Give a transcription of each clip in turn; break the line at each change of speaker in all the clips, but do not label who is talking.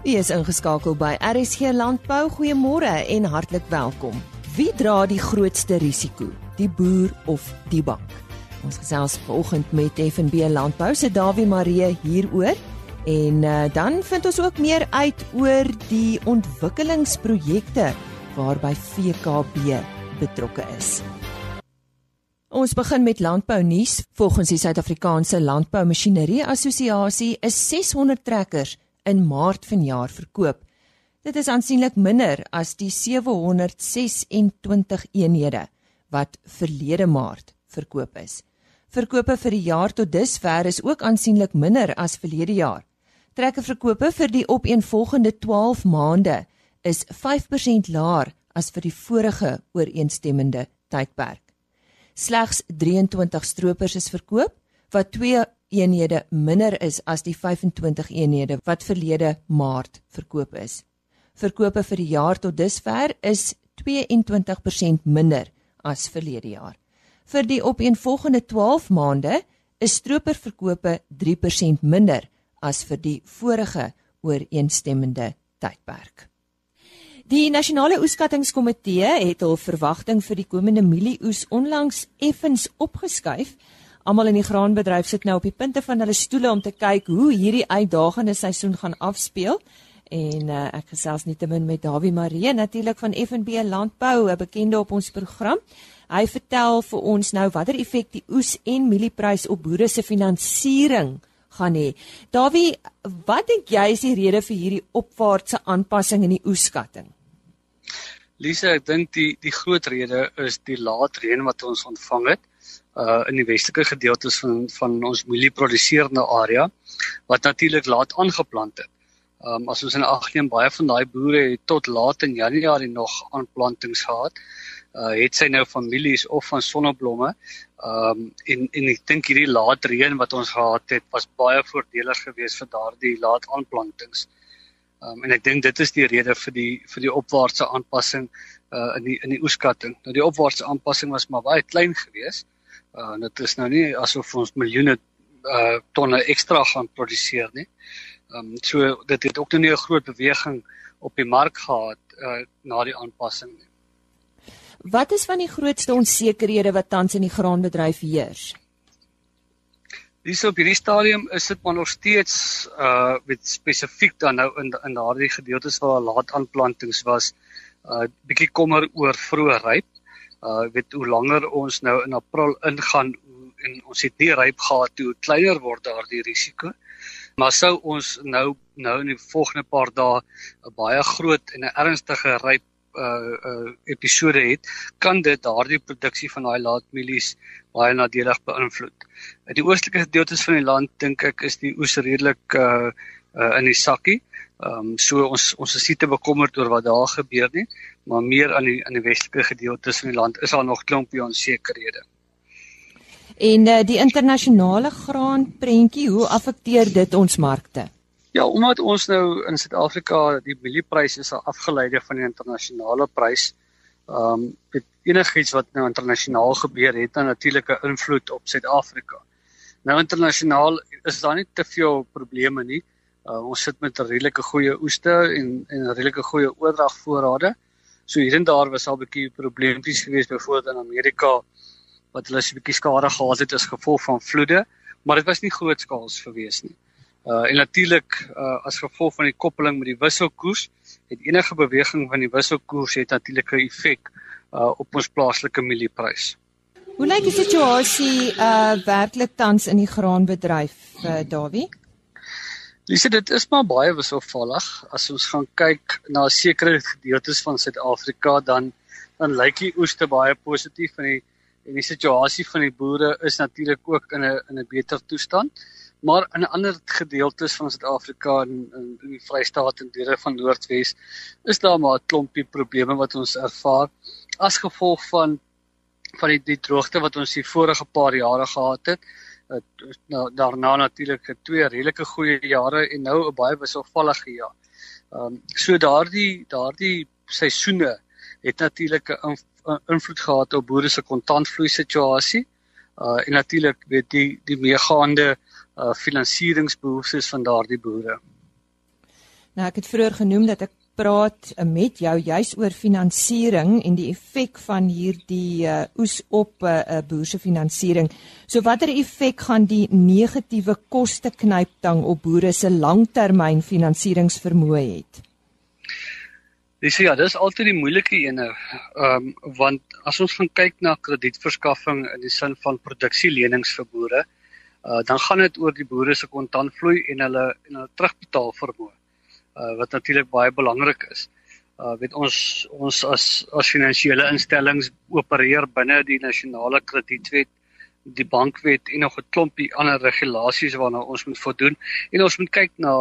U is ingeskakel by RSG Landbou. Goeiemôre en hartlik welkom. Wie dra die grootste risiko, die boer of die bank? Ons gesels vanoggend met FNB Landbou se Dawie Marie hieroor. En uh, dan vind ons ook meer uit oor die ontwikkelingsprojekte waarby VKB betrokke is. Ons begin met landbou nuus. Volgens die Suid-Afrikaanse Landbou Masjinerie Assosiasie is 600 trekkers in Maart vanjaar verkoop. Dit is aansienlik minder as die 726 eenhede wat verlede Maart verkoop is. Verkope vir die jaar tot dusver is ook aansienlik minder as verlede jaar. Trekkerverkope vir die opeenvolgende 12 maande is 5% laer as vir die vorige ooreenstemmende tydperk. Slegs 23 stroopers is verkoop wat 2 eenhede minder is as die 25 eenhede wat verlede Maart verkoop is. Verkope vir die jaar tot dusver is 22% minder as verlede jaar. Vir die opeenvolgende 12 maande is stroperverkope 3% minder as vir die vorige ooreenstemmende tydperk. Die nasionale oeskattingskomitee het hul verwagting vir die komende mielieoes onlangs effens opgeskuif. Almal in die graanbedryf sit nou op die punte van hulle stoele om te kyk hoe hierdie uitdagende seisoen gaan afspeel. En uh, ek gesels nietemin met Dawie Maree natuurlik van FNB Landbou, 'n bekende op ons program. Hy vertel vir ons nou watter effek die oes en mielieprys op boere se finansiering gaan hê. Dawie, wat dink jy is die rede vir hierdie opwaartse aanpassing in die oeskatting?
Lisa, ek dink die die groot rede is die laat reën wat ons ontvang het uh in die westelike gedeeltes van van ons mielieproduseerende area wat natuurlik laat aangeplant het. Um as ons in ag neem baie van daai boere het tot laat in Januarie nog aanplantings gehad. Uh het sy nou families of van sonneblomme. Um en en ek dink hierdie laat reën wat ons gehad het was baie voordelig geweest vir daardie laat aanplantings. Um, en ek dink dit is die rede vir die vir die opwaartse aanpassing uh in die in die oeskatting. Nou die opwaartse aanpassing was maar baie klein geweest. Uh dit is nou nie asof ons miljoene uh tonne ekstra gaan produseer nie. Um so dit het ook nou nie 'n groot beweging op die mark gehad uh na die aanpassing nie.
Wat is van die grootste onsekerhede wat tans in die graanbedryf heers?
Dis op hierdie stadium is dit maar nog steeds uh met spesifiek dan nou in in daardie gedeeltes waar laat aanplantings was, uh bietjie kommer oor vroeë ryp. Uh weet hoe langer ons nou in April ingaan en ons het nie ryp gehad toe kleiner word daardie risiko. Maar sou ons nou nou in die volgende paar dae 'n baie groot en 'n ernstige ryp uh uh episode het, kan dit daardie produksie van daai laatmielies baie nadelig beïnvloed. In die oostelike gedeeltes van die land dink ek is die oes redelik uh uh in die sakkie. Ehm um, so ons ons is nie te bekommerd oor wat daar gebeur nie, maar meer aan die aan die westelike gedeeltes van die land is daar nog klompie onsekerhede.
En uh, die internasionale graanprentjie, hoe affekteer dit ons markte?
Ja, omdat ons nou in Suid-Afrika die mieliepryse is afgeleide van die internasionale prys. Ehm um, met enigiets wat nou internasionaal gebeur het dan natuurlik 'n invloed op Suid-Afrika. Nou internasionaal is daar nie te veel probleme nie. Uh, ons sit met 'n redelike goeie oeste en en 'n redelike goeie oordragvoorrade. So hier en daar was al 'n bietjie probleempies geweest byvoorbeeld in Amerika wat hulle 'n bietjie skade gehad het as gevolg van vloede, maar dit was nie grootskaals geweest nie. Uh en natuurlik uh as gevolg van die koppeling met die wisselkoers, het enige beweging van die wisselkoers het natuurlik 'n effek uh op ons plaaslike mielieprys.
Hoe lyk die situasie uh werklik tans in die graanbedryf, uh Dawie?
Dis dit is maar baie wisselvallig. As ons gaan kyk na sekere gedeeltes van Suid-Afrika dan dan lyk die oeste baie positief en die en die situasie van die boere is natuurlik ook in 'n in 'n beter toestand. Maar in ander gedeeltes van Suid-Afrika en in, in die Vrystaat en dele van Noordwes is daar maar 'n klompie probleme wat ons ervaar as gevolg van van die, die droogte wat ons die vorige paar jare gehad het. Nou daarna natuurlik twee redelike goeie jare en nou 'n baie wisselvallige jaar. Ehm um, so daardie daardie seisoene het natuurlik 'n invloed gehad op boere se kontantvloei situasie. Uh en natuurlik weet die die meegaande uh finansieringsbehoeftes van daardie boere.
Nou ek het vroeër genoem dat ek praat uh, met jou juis oor finansiering en die effek van hierdie uh, oes op 'n uh, uh, boer se finansiering. So watter effek gaan die negatiewe koste knyptang op boere se langtermyn finansieringsvermoë hê?
Dis ja, dis altyd die moeilike ene. Ehm um, want as ons gaan kyk na kredietverskaffing in die sin van produksielenings vir boere, uh, dan gaan dit oor die boere se kontantvloei en hulle en hulle terugbetaal vermoë. Uh, wat natuurlik baie belangrik is. Uh weet ons ons as as finansiële instellings opereer binne die nasionale kredietwet, die bankwet en nog 'n klompie ander regulasies waarna ons moet voldoen en ons moet kyk na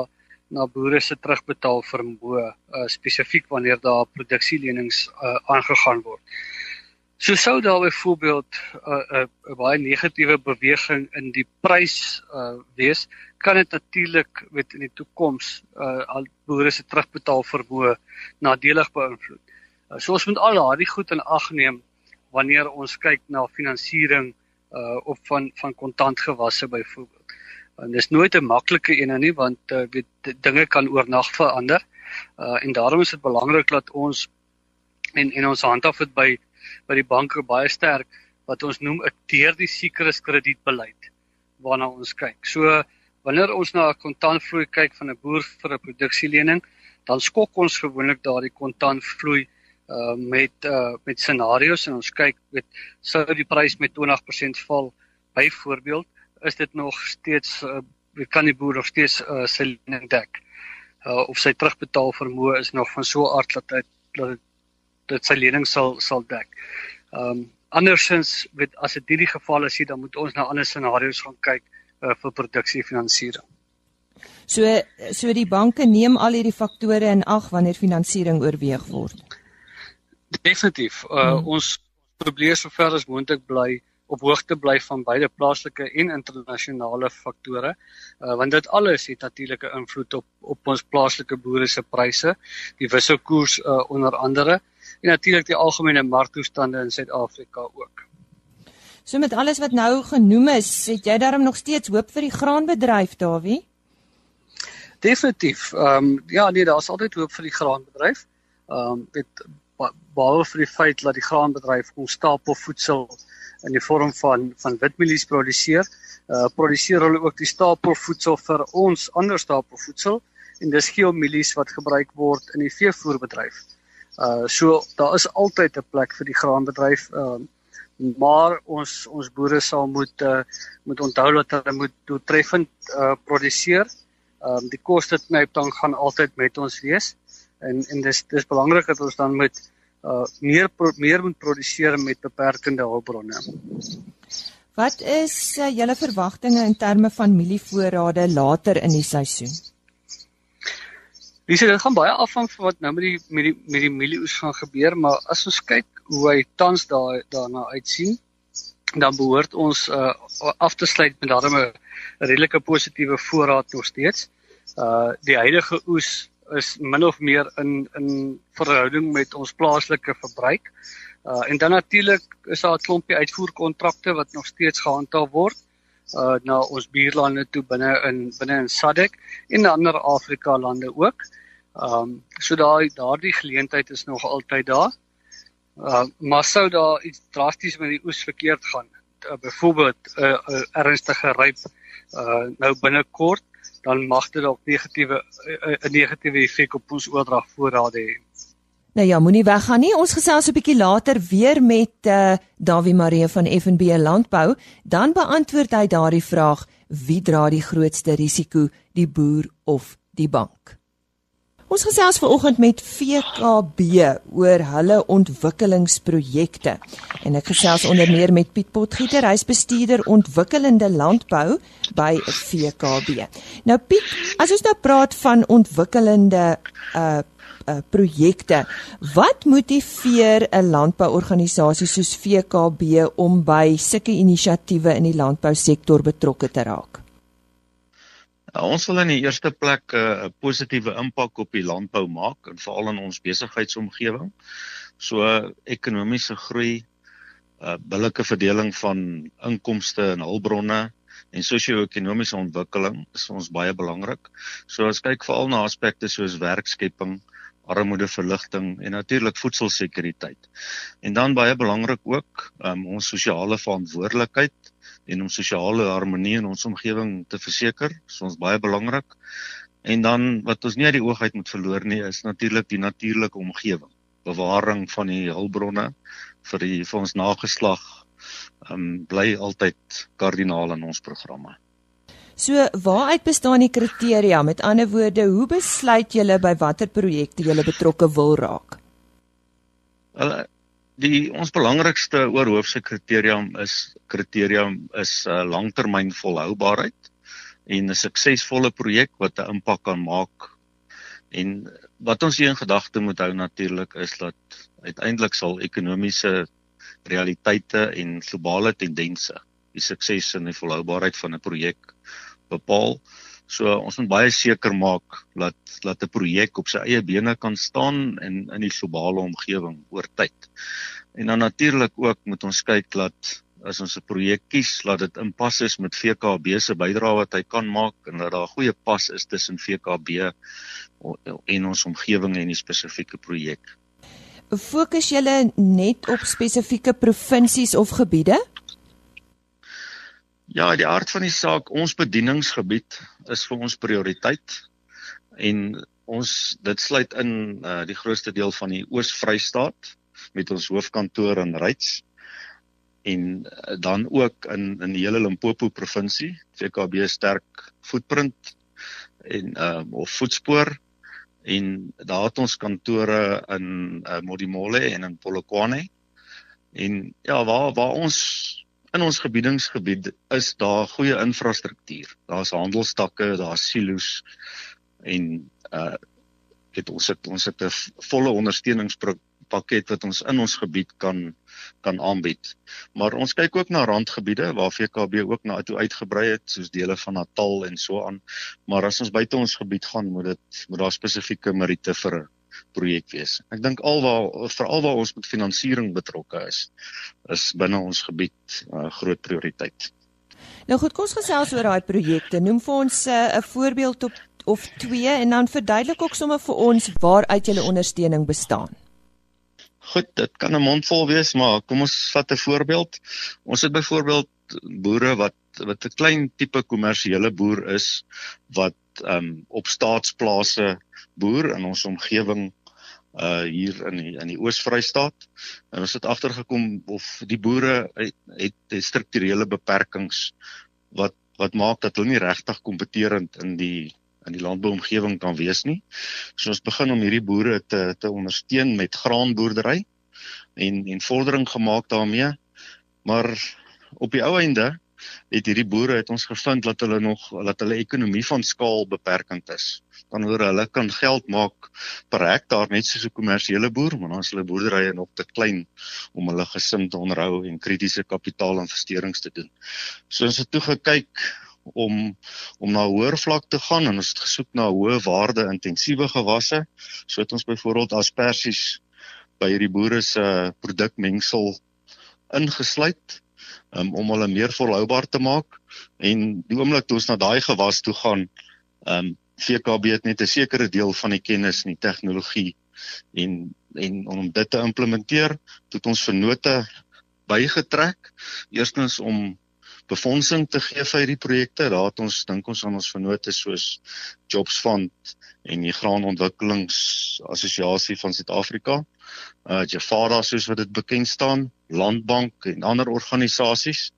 na boere se terugbetaal vermoë uh, spesifiek wanneer daar produksielenings uh, aangegaan word. So sou daar byvoorbeeld 'n uh, 'n uh, baie negatiewe beweging in die prys uh, wees, kan dit natuurlik met in die toekoms uh, al boere se terugbetaal vermoë nadelig beïnvloed. Uh, so ons moet al daardie goed in ag neem wanneer ons kyk na finansiering uh, op van van kontantgewasse byvoorbeeld. En dis nooit 'n maklike een nie want uh, weet dinge kan oornag verander. Uh en daarom is dit belangrik dat ons en en ons handhaaf dit by by die banke baie sterk wat ons noem 'n teer die sekere kredietbeleid waarna ons kyk. So wanneer ons na 'n kontantvloei kyk van 'n boer vir 'n produksielening, dan skok ons gewoonlik daardie kontantvloei uh met uh met scenario's en ons kyk weet sou die prys met 20% val byvoorbeeld is dit nog steeds uh, kan die boer nog steeds uh, sy lening dek. Uh, of sy terugbetaal vermoë is nog van so aard dat hy dat dit sy lening sal sal dek. Ehm um, andersins weet as dit hierdie geval is, dan moet ons na ander scenario's gaan kyk uh, vir produksiefinansiering.
So so die banke neem al hierdie faktore in ag wanneer finansiering oorweeg word.
Definitief. Uh, hmm. Ons probeer sover as moontlik bly op hoogte bly van beide plaaslike en internasionale faktore. Uh want dit alles het natuurlik 'n invloed op op ons plaaslike boere se pryse, die wisselkoers uh onder andere en natuurlik die algemene marktoestande in Suid-Afrika ook.
So met alles wat nou genoem is, het jy daarom nog steeds hoop vir die graanbedryf, Dawie?
Definitief. Ehm um, ja, nee, daar's altyd hoop vir die graanbedryf. Ehm um, dit behalwe vir die feit dat die graanbedryf ons stapel voedsel in die vorm van van witmielies produseer. Uh produseer hulle ook die stapelvoedsel vir ons ander stapelvoedsel en dis geelmielies wat gebruik word in die veevoerbedryf. Uh so daar is altyd 'n plek vir die graanbedryf. Uh maar ons ons boere sal moet uh moet onthou dat hulle moet doeltreffend uh produseer. Ehm um, die koste knyp dan gaan altyd met ons wees. En en dis dis belangrik dat ons dan met uh meer meer moet produseer met beperkende hulpbronne.
Wat is uh, julle verwagtinge in terme van mielievoorrade later in die seisoen?
Dis dit gaan baie afhang van wat nou met die met die met die mielieoes gaan gebeur, maar as ons kyk hoe hy tans daar daarna uitsien, dan behoort ons uh af te sluit met daarmee 'n redelike positiewe voorraad nog steeds. Uh die huidige oes is min of meer in in verhouding met ons plaaslike verbruik. Uh en dan natuurlik is daar 'n klompie uitvoerkontrakte wat nog steeds gehandhaaf word uh na ons buurlande toe binne in binne in SADC en ander Afrika lande ook. Um so daai daardie geleentheid is nog altyd daar. Uh maar sou daar iets drasties met die oes verkeerd gaan, uh, byvoorbeeld 'n uh, uh, ernstige ryp uh nou binnekort dan mag dit dalk negatiewe 'n negatiewe effek op ons oordragvoorrade hê.
Nou ja, moenie weggaan nie. Ons gesels 'n bietjie later weer met uh, Dawie Marie van FNB Landbou, dan beantwoord hy daardie vraag: Wie dra die grootste risiko, die boer of die bank? Ons gesels vanoggend met VKB oor hulle ontwikkelingsprojekte. En ek gesels onder meer met Piet Potgieter, hy's bestuurder ontwikkelende landbou by VKB. Nou Piet, as ons nou praat van ontwikkelende uh uh projekte, wat motiveer 'n landbouorganisasie soos VKB om by sulke inisiatiewe in die landbousektor betrokke te raak?
Uh, ons wil in die eerste plek 'n uh, positiewe impak op die landbou maak en veral in ons besigheidsomgewing. So uh, ekonomiese groei, uh, billike verdeling van inkomste en hulpbronne, en sosio-ekonomiese ontwikkeling is ons baie belangrik. So as kyk veral na aspekte soos werkskepping, armoede verligting en natuurlik voedselsekuriteit. En dan baie belangrik ook um, ons sosiale verantwoordelikheid en om sosiale harmonie in ons omgewing te verseker. Dit is ons baie belangrik. En dan wat ons nie uit die oog uit moet verloor nie is natuurlik die natuurlike omgewing bewaring van die hulpbronne vir die vir ons nageslag um bly altyd kardinaal in ons programme.
So waaruit bestaan die kriteria? Met ander woorde, hoe besluit julle by watter projekte julle betrokke wil raak?
Hulle die ons belangrikste oorhoofse kriterium is kriterium is uh, langtermyn volhoubaarheid en 'n suksesvolle projek wat 'n impak kan maak En wat ons hier in gedagte moet hou natuurlik is dat uiteindelik sal ekonomiese realiteite en globale tendense die sukses en die volhoubaarheid van 'n projek bepaal. So ons moet baie seker maak dat dat 'n projek op sy eie bene kan staan in in die globale omgewing oor tyd. En dan natuurlik ook moet ons kyk dat as ons 'n projek kies, laat dit in pas is met VKB se bydrae wat hy kan maak en dat daar 'n goeie pas is tussen VKB en ons omgewing en die spesifieke projek.
Fokus julle net op spesifieke provinsies of gebiede?
Ja, die aard van die saak, ons bedieningsgebied is vir ons prioriteit en ons dit sluit in uh, die grootste deel van die Oos-Vrystaat met ons hoofkantoor in Ryds en eh, dan ook in in die hele Limpopo provinsie VKB sterk footprint en uh of voetspoor en daar het ons kantore in uh, Modimolle en in Polokwane en ja waar waar ons in ons gebiedsgebied is daar goeie infrastruktuur daar's handelstakke daar's silo's en uh het ons het ons het 'n volle ondersteuningspakket wat ons in ons gebied kan kan aanbied. Maar ons kyk ook na randgebiede waar VKB ook na toe uitgebrei het soos dele van Natal en so aan. Maar as ons buite ons gebied gaan, moet dit moet daar spesifieke meriete vir projek wees. Ek dink alwaar veral waar ons met finansiering betrokke is, is binne ons gebied 'n uh, groot prioriteit.
Nou goed, kom ons gesels oor daai projekte. Noem vir ons uh, 'n uh, voorbeeld op of twee en dan verduidelik ook sommer vir ons waaruit julle ondersteuning bestaan.
Goed, dit kan 'n mondvol wees, maar kom ons vat 'n voorbeeld. Ons het byvoorbeeld boere wat wat 'n klein tipe kommersiële boer is wat um op staatsplase boer in ons omgewing uh hier in die, in die Oos-Vrystaat. En ons het agtergekom of die boere het, het, het strukturele beperkings wat wat maak dat hulle nie regtig kompeterend in die in die landbouomgewing kan wees nie. So ons begin om hierdie boere te te ondersteun met graanboerdery en en vordering gemaak daarmee. Maar op die ou einde het hierdie boere het ons gevind dat hulle nog dat hulle ekonomie van skaal beperkend is. Dan hoor hulle kan geld maak per hektaar net soos 'n kommersiële boer, maar dan is hulle boerderye nog te klein om hulle gesin te onderhou en kritiese kapitaalinvesterings te doen. So ons het toe gekyk om om na hoër vlak te gaan en ons het gesoek na hoë waarde intensiewe gewasse. So het ons byvoorbeeld asperges by hierdie boere se produkmengsel ingesluit um, om hulle meer volhoubaar te maak en die oomblik toe ons na daai gewas toe gaan, ehm um, VKB het net 'n sekere deel van die kennis en die tegnologie en en om dit te implementeer, het ons vennote bygetrek. Eerstens om befondsing te gee vir hierdie projekte. Daar het ons dink ons aan ons vennote soos Jobs Fund en die Graanontwikkelingsassosiasie van Suid-Afrika. Uh Jafara soos wat dit bekend staan, Landbank en ander organisasies.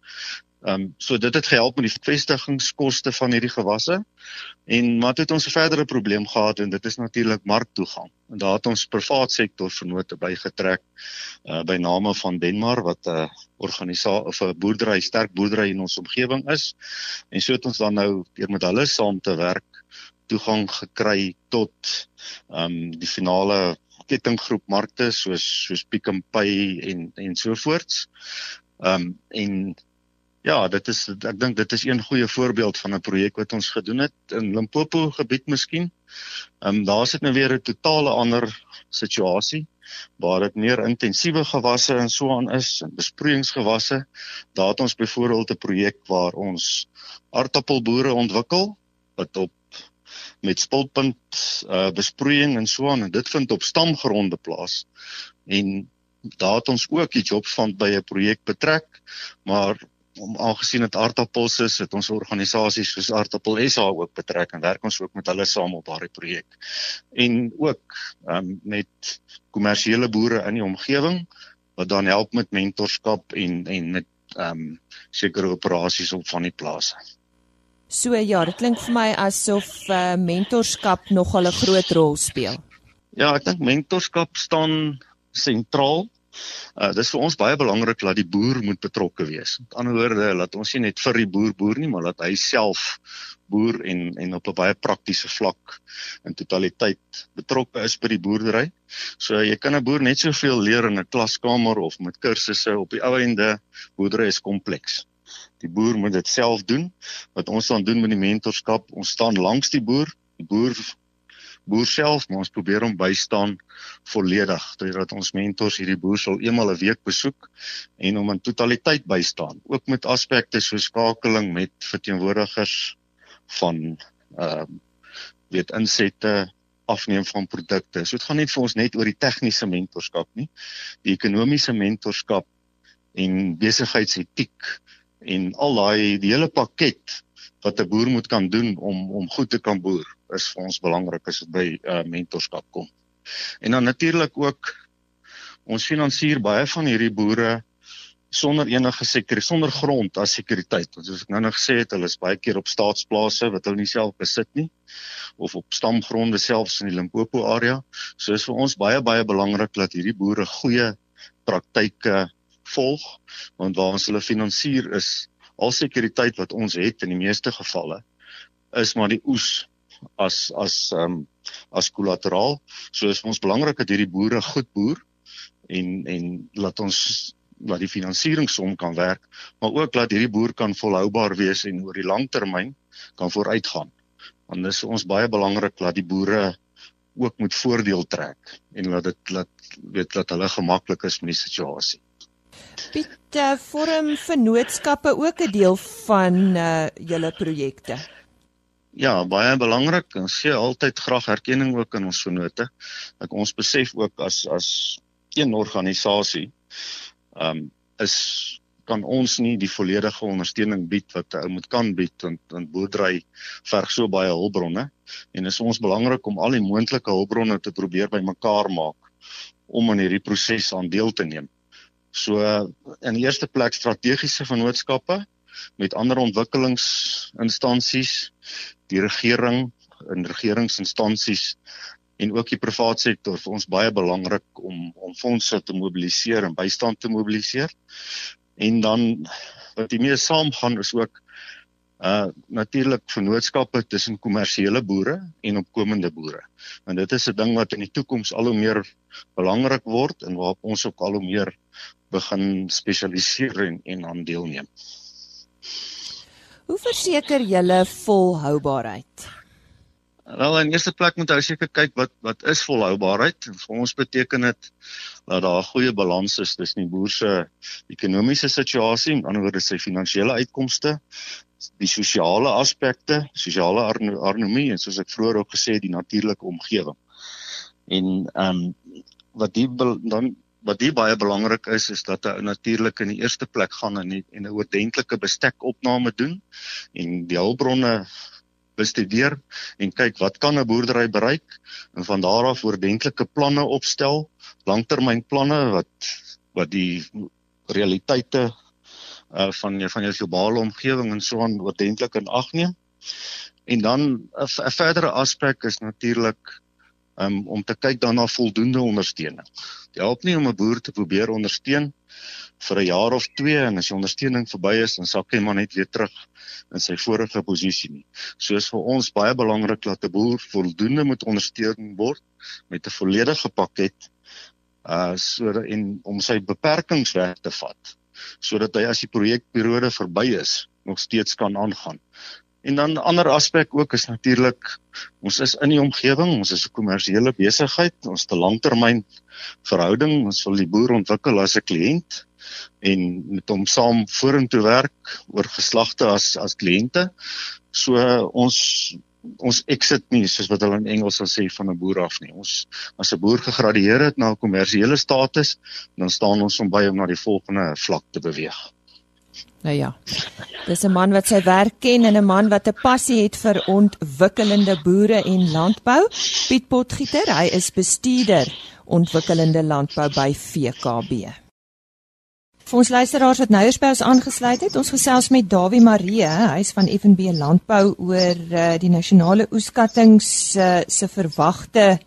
Ehm um, so dit het gehelp met die vestigingskoste van hierdie gewasse. En maar het ons 'n verdere probleem gehad en dit is natuurlik marktoegang. En daar het ons privaat sektor vennote bygetrek uh by name van Denmar wat 'n uh, organisasie of 'n boerdery, sterk boerdery in ons omgewing is. En so het ons dan nou deur met hulle saam te werk toegang gekry tot ehm um, die finale kettinggroep markte soos soos Pick n Pay en en so voorts. Ehm um, en Ja, dit is ek dink dit is een goeie voorbeeld van 'n projek wat ons gedoen het in Limpopo gebied miskien. Ehm um, daar's dit nou weer 'n totale ander situasie. waar dit meer intensiewe gewasse en so aan is, en besproeiingsgewasse. Daar het ons byvoorbeeld 'n projek waar ons aardappelboere ontwikkel wat op met spulpunt uh besproeiing en so aan en dit vind op stamgronde plaas. En daar het ons ook die job van by 'n projek betrek, maar om aangesien dit aardappels is, het ons organisasies soos Aardappel SA ook betrek en werk ons ook met hulle saam op daardie projek. En ook um, met kommersiële boere in die omgewing wat dan help met mentorskap en en met ehm um, sekere operasies op van die plase.
So ja, dit klink vir my asof uh, mentorskap nogal 'n groot rol speel.
Ja, ek dink mentorskap staan sentraal Uh dis vir ons baie belangrik dat die boer moet betrokke wees. Met ander woorde, laat ons nie net vir die boer boer nie, maar laat hy self boer en en op 'n baie praktiese vlak in totaliteit betrokke is by die boerdery. So jy kan 'n boer net soveel leer in 'n klaskamer of met kursusse op die ou ende. Boerdery is kompleks. Die boer moet dit self doen. Wat ons dan doen met die mentorskap, ons staan langs die boer. Die boer boer self, maar ons probeer hom bystaan volledig. Deurdat ons mentors hierdie boer sal eenmal 'n week besoek en hom in totaliteit bystaan, ook met aspekte so skakeling met verteenwoordigers van ehm uh, weet insette afneem van produkte. So dit gaan nie vir ons net oor die tegniese mentorskap nie. Die ekonomiese mentorskap en besigheidsetiek en al daai die hele pakket wat 'n boer moet kan doen om om goed te kan boer is vir ons belangrik as dit by uh, mentorskap kom. En dan natuurlik ook ons finansier baie van hierdie boere sonder enige sekuriteit, sonder grond as sekuriteit. Soos ek nou nog gesê het, hulle is baie keer op staatsplase wat hulle nie self besit nie of op stamgronde selfs in die Limpopo area. So is vir ons baie baie belangrik dat hierdie boere goeie praktyke volg want waar ons hulle finansier is al sekuriteit wat ons het in die meeste gevalle is maar die oes as as ehm um, as kollateraal. So is ons belangrik dat hierdie boere goed boer en en laat ons laat die finansieringsom kan werk, maar ook laat hierdie boer kan volhoubaar wees en oor die lang termyn kan vooruitgaan. Want dis ons baie belangrik dat die boere ook moet voordeel trek en laat dit laat weet dat hulle gemaklik is met die situasie.
Piet, uh, vorm vennootskappe ook 'n deel van uh julle projekte?
Ja, baie belangrik. Ons sien altyd graag erkenning ook in ons vennote. Ek ons besef ook as as een organisasie ehm um, is kan ons nie die volledige ondersteuning bied wat ou moet kan bied want want boerdery verg so baie hulpbronne en is ons belangrik om al die moontlike hulpbronne te probeer bymekaar maak om aan hierdie proses aan deel te neem. So in die eerste plek strategiese vennootskappe met ander ontwikkelingsinstansies, die regering en regeringsinstansies en ook die privaat sektor vir ons baie belangrik om om fondse te mobiliseer en bystand te mobiliseer. En dan wat hiermee saamgaan is ook uh natuurlik vennootskappe tussen kommersiële boere en opkomende boere. Want dit is 'n ding wat in die toekoms al hoe meer belangrik word en waarop ons ook al hoe meer begin spesialiseer en en aan deelneem.
Hoe verseker julle volhoubaarheid?
Wel in eerste plek moet ou seker kyk wat wat is volhoubaarheid? Vir ons beteken dit dat daar 'n goeie balans is tussen die boer se ekonomiese situasie, aan die ander wyse sy finansiële uitkomste, die sosiale aspekte, sosiale harmonie en soos ek vroeër ook gesê het, die natuurlike omgewing. En ehm um, wat die dan wat hier baie belangrik is is dat hy natuurlik in die eerste plek gaan en en 'n oordentlike bestekopname doen en die hulpbronne bestudeer en kyk wat kan 'n boerdery bereik en van daar af oordentlike planne opstel, langtermynplanne wat wat die realiteite uh van van jou globale omgewing en so aan oordentlik in ag neem. En dan 'n verdere aspek is natuurlik um, om te kyk daarna voldoende ondersteuning. Dit help nie om 'n boer te probeer ondersteun vir 'n jaar of 2 en as die ondersteuning verby is, dan sak hy maar net weer terug in sy vorige posisie nie. So is vir ons baie belangrik dat 'n boer voldoende moet ondersteun word met 'n volledige pakket uh sodat en om sy beperkings weg te vat sodat hy as die projekperiode verby is nog steeds kan aangaan En dan 'n ander aspek ook is natuurlik ons is in die omgewing, ons is 'n kommersiële besigheid, ons 'n langtermyn verhouding, ons wil die boer ontwikkel as 'n kliënt en met hom saam vorentoe werk oor geslagte as as kliënte. So ons ons exit nie soos wat hulle in Engels sal sê van 'n boer af nie. Ons as 'n boer gegradueer het na 'n kommersiële status, dan staan ons om by om na die volgende vlak te beweeg.
Nou ja. Dis 'n man wat sy werk ken en 'n man wat 'n passie het vir ontwikkelende boere en landbou. Piet Potgieter, hy is bestuurder ontwikkelende landbou by VKB. Vir ons luisteraars wat nou eers by ons aangesluit het, ons gesels met Dawie Marie, hy's van FNB Landbou oor uh, die nasionale oeskatting uh, se verwagte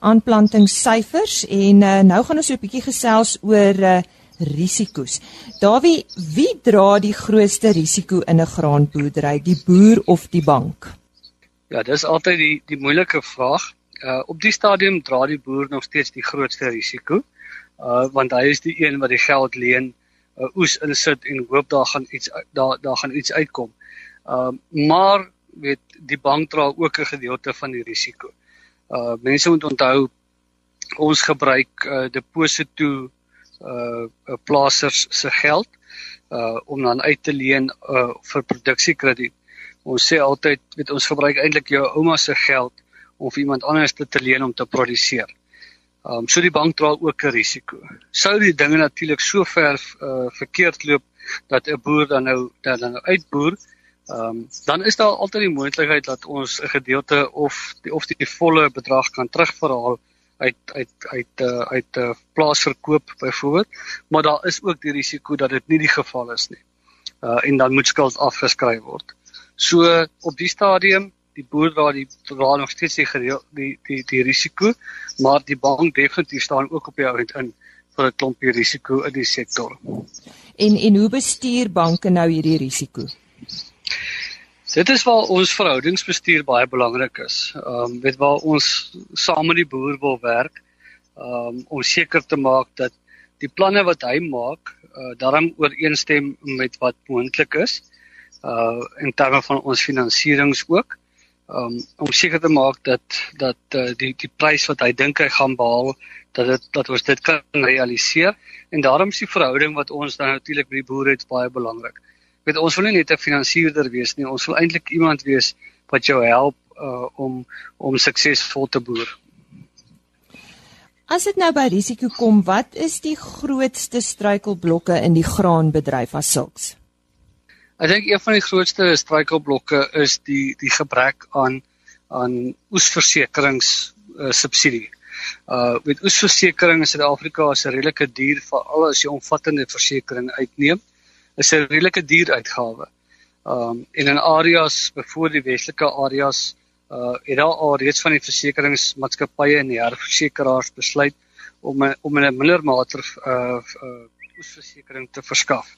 aanplantingssyfers en uh, nou gaan ons so 'n bietjie gesels oor uh, risiko's. Dawie, wie dra die grootste risiko in 'n graanboerdery, die boer of die bank?
Ja, dis altyd die die moeilike vraag. Uh, op die stadium dra die boer nog steeds die grootste risiko. Uh want hy is die een wat die geld leen uh, oes insit en hoop daar gaan iets daar daar gaan iets uitkom. Ehm uh, maar weet die bank dra ook 'n gedeelte van die risiko. Uh mense moet onthou ons gebruik uh deposito uh plaasers se geld uh om dan uit te leen uh vir produksiekrediet. Ons sê altyd weet ons gebruik eintlik jou ouma se geld vir iemand anders te, te leen om te produseer. Ehm um, so die bank dra ook 'n risiko. Sou die dinge natuurlik so ver uh, verkeerd loop dat 'n boer dan nou dan nou uitboer, ehm um, dan is daar altyd die moontlikheid dat ons 'n gedeelte of die of die volle bedrag kan terugverhaal uit uit uit uh, uit 'n uh, plaasverkoop byvoorbeeld, maar daar is ook die risiko dat dit nie die geval is nie. Uh en dan moet skuld afgeskryf word. So op die stadium die boer dra die dra nog steeds die gereel, die die die risiko, maar die bank definitief staan ook op die ount in vir 'n klompie risiko in die sektor.
En en hoe bestuur banke nou hierdie risiko?
Dit is waar ons verhoudingsbestuur baie belangrik is. Ehm um, weet waar ons saam met die boer wil werk, ehm um, om seker te maak dat die planne wat hy maak, uh, daarom ooreenstem met wat moontlik is uh in terme van ons finansierings ook um, om seker te maak dat dat uh, die die prys wat hy dink hy gaan behaal dat dit dat ons dit kan realiseer en daarom is die verhouding wat ons dan natuurlik by die boere het baie belangrik. Weet ons wil nie net 'n finansierder wees nie, ons wil eintlik iemand wees wat jou help uh, om om suksesvol te boer.
As dit nou by risiko kom, wat is die grootste struikelblokke in die graanbedryf as sulks?
Ek dink een van die grootste struikelblokke is die die gebrek aan aan oesversekerings uh, subsidie. Uh met oesversekering in Suid-Afrika is 'n redelike duur veral as jy omvattende versekerings uitneem. Is 'n redelike duur uitgawe. Um en in areas voor die westelike areas uh het daar al reeds van die versekeringsmaatskappye en die herversekeraars besluit om om 'n minder mate uh, uh oesversekering te verskaf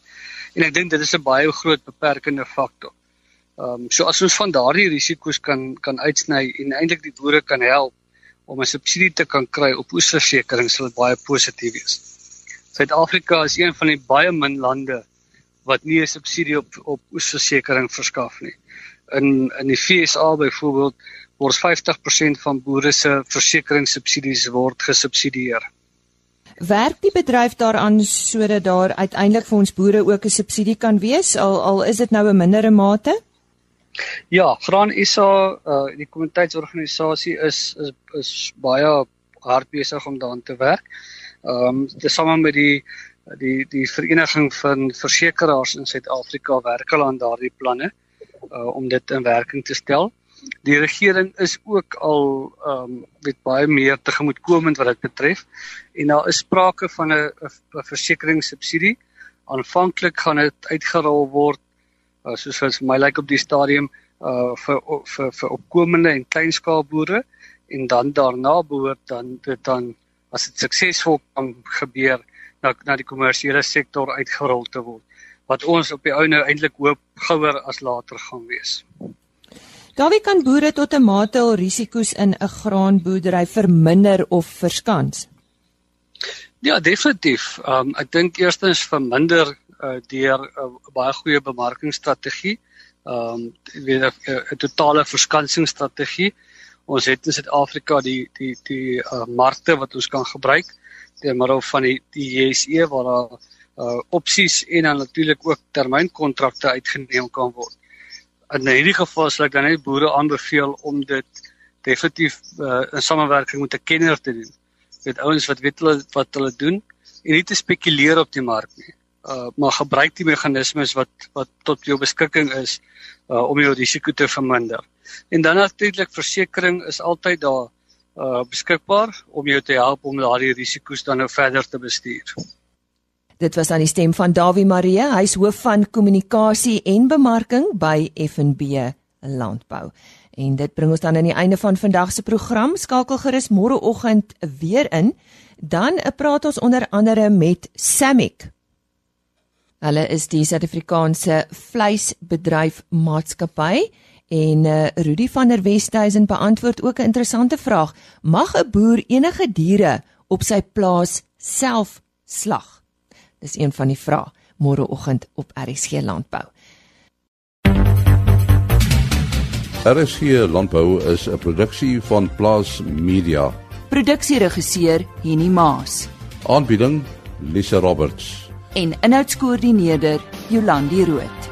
en ek dink dit is 'n baie groot beperkende faktor. Ehm um, so as ons van daardie risiko's kan kan uitsny en eintlik die boere kan help om 'n subsidie te kan kry op oesversekering sal dit baie positief wees. Suid-Afrika is een van die baie min lande wat nie 'n subsidie op op oesversekering verskaf nie. In in die FSA byvoorbeeld word 50% van boere se versekeringssubsidies word gesubsidieer
werk die bedryf daaraan sodat daar uiteindelik vir ons boere ook 'n subsidie kan wees al al is dit nou 'n mindere mate?
Ja, Graan SA, uh die kommoditeitsorganisasie is is is baie hard besig om daaraan te werk. Ehm um, tesame met die die die vereniging van versekerings in Suid-Afrika werk hulle aan daardie planne uh om dit in werking te stel. Die regering is ook al ehm um, met baie meer tegemoetkomend wat dit betref. En daar is sprake van 'n 'n versekeringssubsidie. Aanvanklik gaan dit uitgerol word uh, soos vir my lyk like op die stadium uh vir vir vir opkomende en kleinskaalboere en dan daarna behoort dan dit dan as dit suksesvol kan gebeur na na die kommersiële sektor uitgerol te word wat ons op die ou nou eintlik hoop gouer as later gaan wees.
Dawie kan boere tot 'n mate al risiko's in 'n graanboerdery verminder of verskans.
Ja, definitief. Um ek dink eerstens verminder uh, deur 'n uh, baie goeie bemarkingsstrategie ehm um, weer 'n totale verskansingsstrategie. Ons het in Suid-Afrika die die die uh, markte wat ons kan gebruik deur middel van die die JSE waar daar uh opsies en dan natuurlik ook termynkontrakte uitgeneem kan word. In hierdie geval sal ek dan net boere aanbeveel om dit definitief uh, in samewerking met 'n kenner te doen. Dit ouens wat weet hulle wat hulle doen en nie te spekuleer op die mark nie. Uh maar gebruik die meganismes wat wat tot jou beskikking is uh om jou risiko te verminder. En dan natuurlik versekerings is altyd daar uh beskikbaar om jou te help om daardie risiko's dan nou verder te bestuur.
Dit was aan die stem van Dawie Marie, hy's hoof van kommunikasie en bemarking by FNB Landbou. En dit bring ons dan aan die einde van vandag se program. Skakel gerus môreoggend weer in. Dan praat ons onder andere met Samick. Hulle is die Suid-Afrikaanse vleisbedryf maatskappy en uh, Rudy van der Westhuizen beantwoord ook 'n interessante vraag. Mag 'n boer enige diere op sy plaas self slag? Dis een van die vrae môreoggend op RSG Landbou.
RSG Landbou is 'n produksie van Plaas Media.
Produksieregisseur Henny Maas.
Aanbieding Lisa Roberts.
En inhoudskoördineerder Jolandi Root.